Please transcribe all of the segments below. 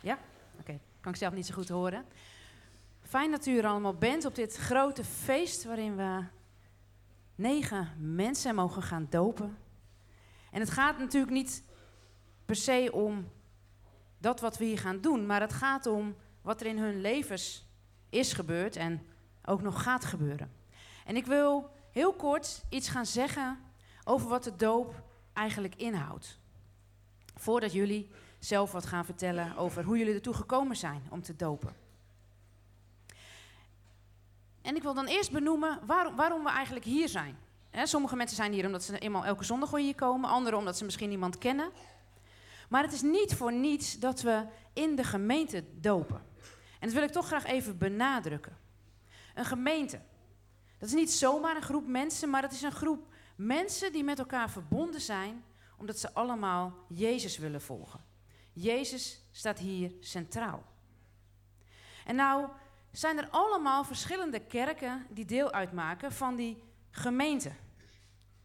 Ja? Oké, kan ik zelf niet zo goed horen. Fijn dat u er allemaal bent op dit grote feest waarin we negen mensen mogen gaan dopen. En het gaat natuurlijk niet per se om dat wat we hier gaan doen, maar het gaat om wat er in hun levens is gebeurd en ook nog gaat gebeuren. En ik wil heel kort iets gaan zeggen over wat de doop eigenlijk inhoudt. Voordat jullie zelf wat gaan vertellen over hoe jullie ertoe gekomen zijn om te dopen. En ik wil dan eerst benoemen waarom, waarom we eigenlijk hier zijn. sommige mensen zijn hier omdat ze eenmaal elke zondag hier komen, anderen omdat ze misschien iemand kennen. Maar het is niet voor niets dat we in de gemeente dopen. En dat wil ik toch graag even benadrukken. Een gemeente, dat is niet zomaar een groep mensen, maar het is een groep mensen die met elkaar verbonden zijn omdat ze allemaal Jezus willen volgen. Jezus staat hier centraal. En nou zijn er allemaal verschillende kerken die deel uitmaken van die gemeente.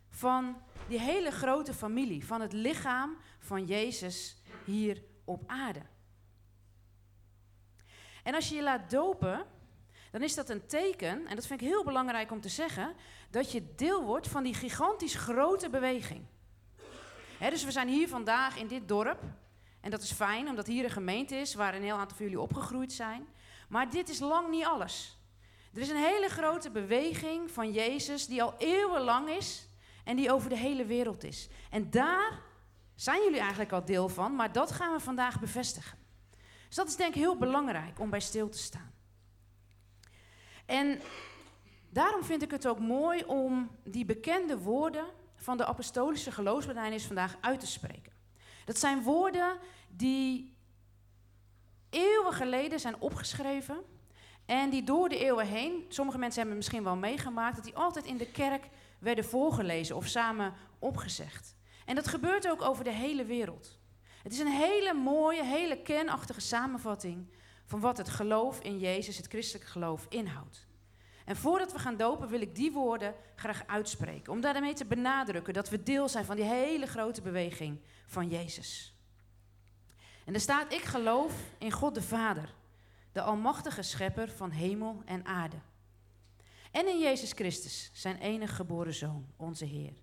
Van die hele grote familie, van het lichaam van Jezus hier op aarde. En als je je laat dopen, dan is dat een teken, en dat vind ik heel belangrijk om te zeggen, dat je deel wordt van die gigantisch grote beweging. dus we zijn hier vandaag in dit dorp. En dat is fijn, omdat hier een gemeente is waar een heel aantal van jullie opgegroeid zijn. Maar dit is lang niet alles. Er is een hele grote beweging van Jezus die al eeuwenlang is en die over de hele wereld is. En daar zijn jullie eigenlijk al deel van, maar dat gaan we vandaag bevestigen. Dus dat is denk ik heel belangrijk om bij stil te staan. En daarom vind ik het ook mooi om die bekende woorden van de apostolische geloofsbelijdenis vandaag uit te spreken. Dat zijn woorden die eeuwen geleden zijn opgeschreven en die door de eeuwen heen, sommige mensen hebben misschien wel meegemaakt, dat die altijd in de kerk werden voorgelezen of samen opgezegd. En dat gebeurt ook over de hele wereld. Het is een hele mooie, hele kernachtige samenvatting van wat het geloof in Jezus, het christelijk geloof, inhoudt. En voordat we gaan dopen wil ik die woorden graag uitspreken. Om daarmee te benadrukken dat we deel zijn van die hele grote beweging van Jezus. En er staat, ik geloof in God de Vader, de almachtige schepper van hemel en aarde. En in Jezus Christus, zijn enige geboren Zoon, onze Heer.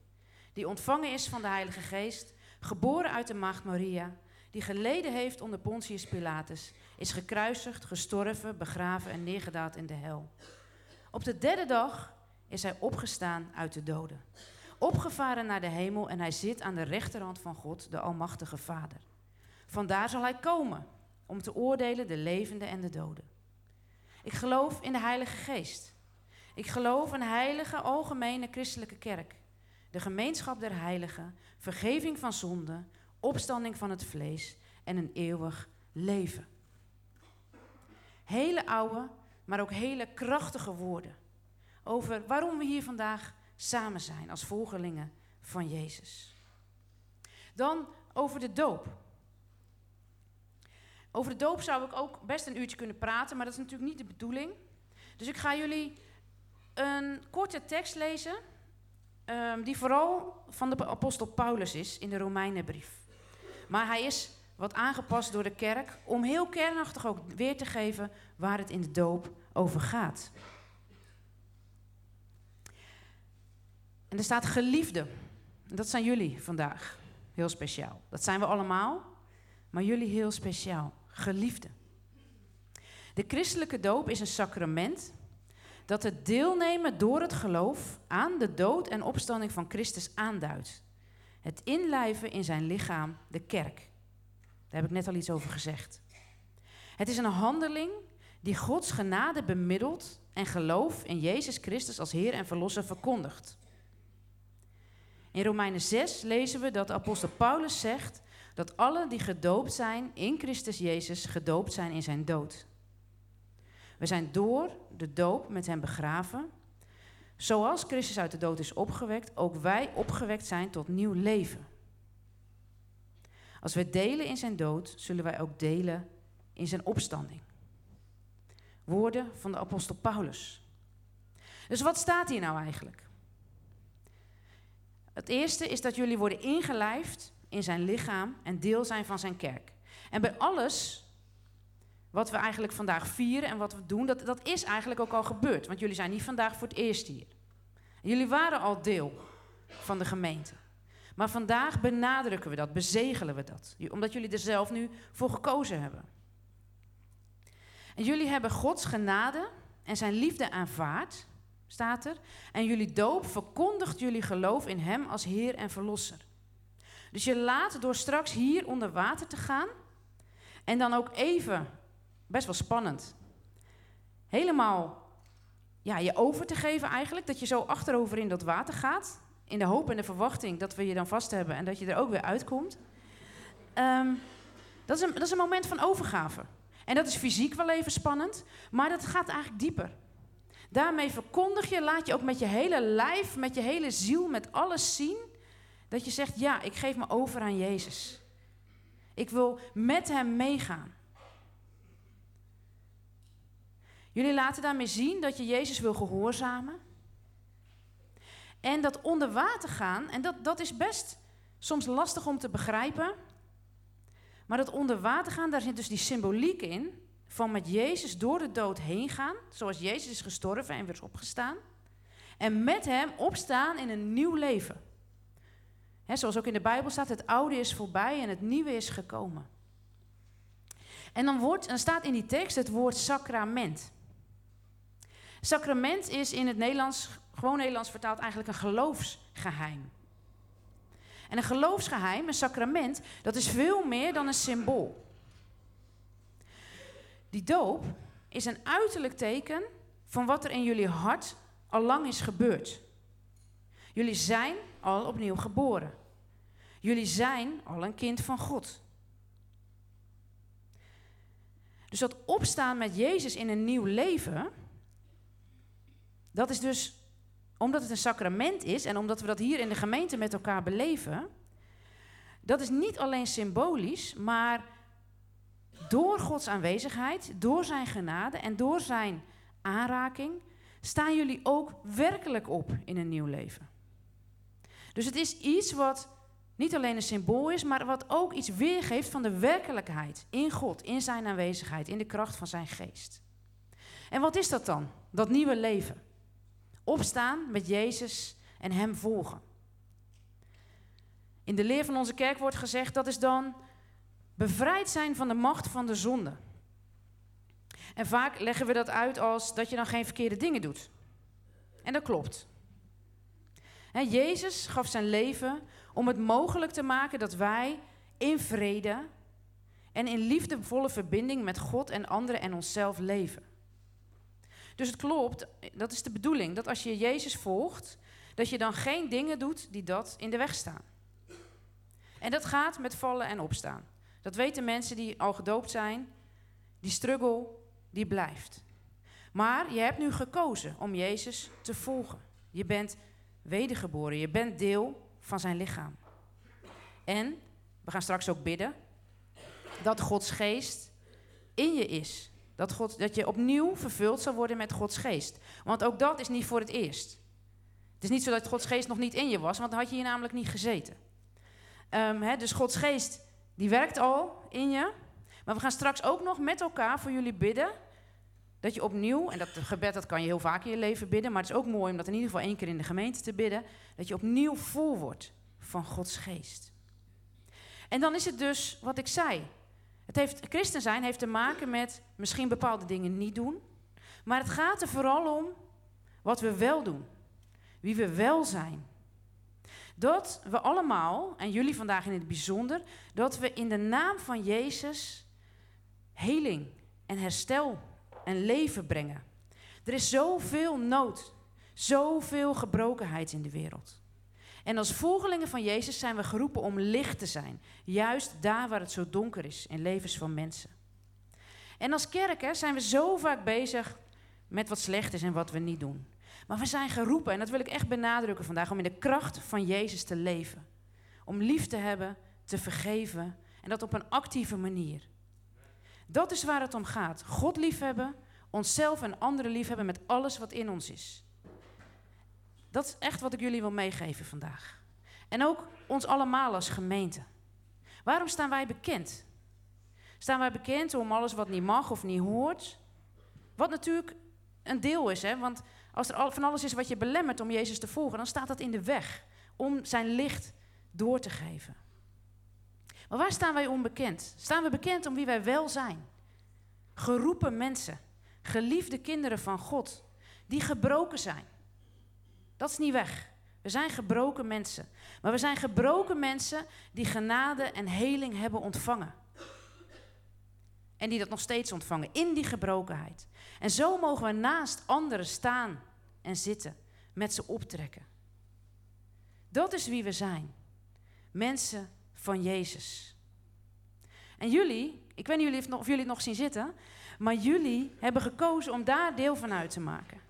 Die ontvangen is van de Heilige Geest, geboren uit de maagd Maria, die geleden heeft onder Pontius Pilatus, is gekruisigd, gestorven, begraven en neergedaald in de hel. Op de derde dag is hij opgestaan uit de doden, opgevaren naar de hemel en hij zit aan de rechterhand van God, de Almachtige Vader. Vandaar zal hij komen om te oordelen de levenden en de doden. Ik geloof in de Heilige Geest. Ik geloof in een heilige, algemene christelijke kerk. De gemeenschap der heiligen, vergeving van zonde, opstanding van het vlees en een eeuwig leven. Hele oude, maar ook hele krachtige woorden over waarom we hier vandaag samen zijn als volgelingen van Jezus. Dan over de doop. Over de doop zou ik ook best een uurtje kunnen praten, maar dat is natuurlijk niet de bedoeling. Dus ik ga jullie een korte tekst lezen, um, die vooral van de apostel Paulus is in de Romeinenbrief. Maar hij is wat aangepast door de kerk om heel kernachtig ook weer te geven waar het in de doop over gaat. En er staat geliefde. Dat zijn jullie vandaag. Heel speciaal. Dat zijn we allemaal, maar jullie heel speciaal geliefde. De christelijke doop is een sacrament dat het deelnemen door het geloof aan de dood en opstanding van Christus aanduidt. Het inlijven in zijn lichaam, de kerk. Daar heb ik net al iets over gezegd. Het is een handeling die Gods genade bemiddelt en geloof in Jezus Christus als Heer en Verlosser verkondigt. In Romeinen 6 lezen we dat apostel Paulus zegt dat alle die gedoopt zijn in Christus Jezus gedoopt zijn in zijn dood. We zijn door de doop met hem begraven. Zoals Christus uit de dood is opgewekt, ook wij opgewekt zijn tot nieuw leven. Als we delen in zijn dood, zullen wij ook delen in zijn opstanding. Woorden van de apostel Paulus. Dus wat staat hier nou eigenlijk? Het eerste is dat jullie worden ingelijfd in zijn lichaam en deel zijn van zijn kerk. En bij alles wat we eigenlijk vandaag vieren en wat we doen, dat, dat is eigenlijk ook al gebeurd. Want jullie zijn niet vandaag voor het eerst hier. Jullie waren al deel van de gemeente. Maar vandaag benadrukken we dat, bezegelen we dat. Omdat jullie er zelf nu voor gekozen hebben. En jullie hebben Gods genade en zijn liefde aanvaard, staat er. En jullie doop verkondigt jullie geloof in Hem als Heer en Verlosser. Dus je laat door straks hier onder water te gaan en dan ook even, best wel spannend, helemaal ja, je over te geven eigenlijk. Dat je zo achterover in dat water gaat. In de hoop en de verwachting dat we je dan vast hebben en dat je er ook weer uitkomt. Um, dat, is een, dat is een moment van overgave. En dat is fysiek wel even spannend, maar dat gaat eigenlijk dieper. Daarmee verkondig je, laat je ook met je hele lijf, met je hele ziel, met alles zien, dat je zegt, ja, ik geef me over aan Jezus. Ik wil met Hem meegaan. Jullie laten daarmee zien dat je Jezus wil gehoorzamen. En dat onder water gaan, en dat, dat is best soms lastig om te begrijpen. Maar dat onder water gaan, daar zit dus die symboliek in. Van met Jezus door de dood heen gaan. Zoals Jezus is gestorven en weer is opgestaan. En met hem opstaan in een nieuw leven. He, zoals ook in de Bijbel staat, het oude is voorbij en het nieuwe is gekomen. En dan, wordt, dan staat in die tekst het woord sacrament. Sacrament is in het Nederlands, gewoon Nederlands vertaald, eigenlijk een geloofsgeheim. En een geloofsgeheim, een sacrament, dat is veel meer dan een symbool. Die doop is een uiterlijk teken van wat er in jullie hart al lang is gebeurd. Jullie zijn al opnieuw geboren. Jullie zijn al een kind van God. Dus dat opstaan met Jezus in een nieuw leven, dat is dus omdat het een sacrament is en omdat we dat hier in de gemeente met elkaar beleven, dat is niet alleen symbolisch, maar door Gods aanwezigheid, door zijn genade en door zijn aanraking, staan jullie ook werkelijk op in een nieuw leven. Dus het is iets wat niet alleen een symbool is, maar wat ook iets weergeeft van de werkelijkheid in God, in zijn aanwezigheid, in de kracht van zijn geest. En wat is dat dan, dat nieuwe leven? Opstaan met Jezus en Hem volgen. In de leer van onze kerk wordt gezegd dat is dan bevrijd zijn van de macht van de zonde. En vaak leggen we dat uit als dat je dan geen verkeerde dingen doet. En dat klopt. Jezus gaf zijn leven om het mogelijk te maken dat wij in vrede en in liefdevolle verbinding met God en anderen en onszelf leven. Dus het klopt, dat is de bedoeling, dat als je Jezus volgt, dat je dan geen dingen doet die dat in de weg staan. En dat gaat met vallen en opstaan. Dat weten mensen die al gedoopt zijn. Die struggle, die blijft. Maar je hebt nu gekozen om Jezus te volgen. Je bent wedergeboren, je bent deel van zijn lichaam. En we gaan straks ook bidden dat Gods geest in je is. Dat, God, dat je opnieuw vervuld zal worden met Gods geest. Want ook dat is niet voor het eerst. Het is niet zo dat Gods geest nog niet in je was, want dan had je hier namelijk niet gezeten. Um, dus Gods geest, die werkt al in je. Maar we gaan straks ook nog met elkaar voor jullie bidden. Dat je opnieuw, en dat gebed dat kan je heel vaak in je leven bidden, maar het is ook mooi om dat in ieder geval één keer in de gemeente te bidden. Dat je opnieuw vol wordt van Gods geest. En dan is het dus wat ik zei. Het heeft, christen zijn heeft te maken met misschien bepaalde dingen niet doen. Maar het gaat er vooral om wat we wel doen. Wie we wel zijn. Dat we allemaal, en jullie vandaag in het bijzonder, dat we in de naam van Jezus heling en herstel en leven brengen. Er is zoveel nood, zoveel gebrokenheid in de wereld. En als volgelingen van Jezus zijn we geroepen om licht te zijn, juist daar waar het zo donker is in levens van mensen. En als kerken zijn we zo vaak bezig met wat slecht is en wat we niet doen. Maar we zijn geroepen, en dat wil ik echt benadrukken vandaag, om in de kracht van Jezus te leven. Om lief te hebben, te vergeven en dat op een actieve manier. Dat is waar het om gaat. God liefhebben, onszelf en anderen liefhebben met alles wat in ons is. Dat is echt wat ik jullie wil meegeven vandaag. En ook ons allemaal als gemeente. Waarom staan wij bekend? Staan wij bekend om alles wat niet mag of niet hoort? Wat natuurlijk een deel is, hè? want als er van alles is wat je belemmert om Jezus te volgen, dan staat dat in de weg om zijn licht door te geven. Maar waar staan wij onbekend? Staan we bekend om wie wij wel zijn? Geroepen mensen, geliefde kinderen van God, die gebroken zijn. Dat is niet weg. We zijn gebroken mensen. Maar we zijn gebroken mensen die genade en heling hebben ontvangen. En die dat nog steeds ontvangen, in die gebrokenheid. En zo mogen we naast anderen staan en zitten, met ze optrekken. Dat is wie we zijn. Mensen van Jezus. En jullie, ik weet niet of jullie het nog zien zitten, maar jullie hebben gekozen om daar deel van uit te maken.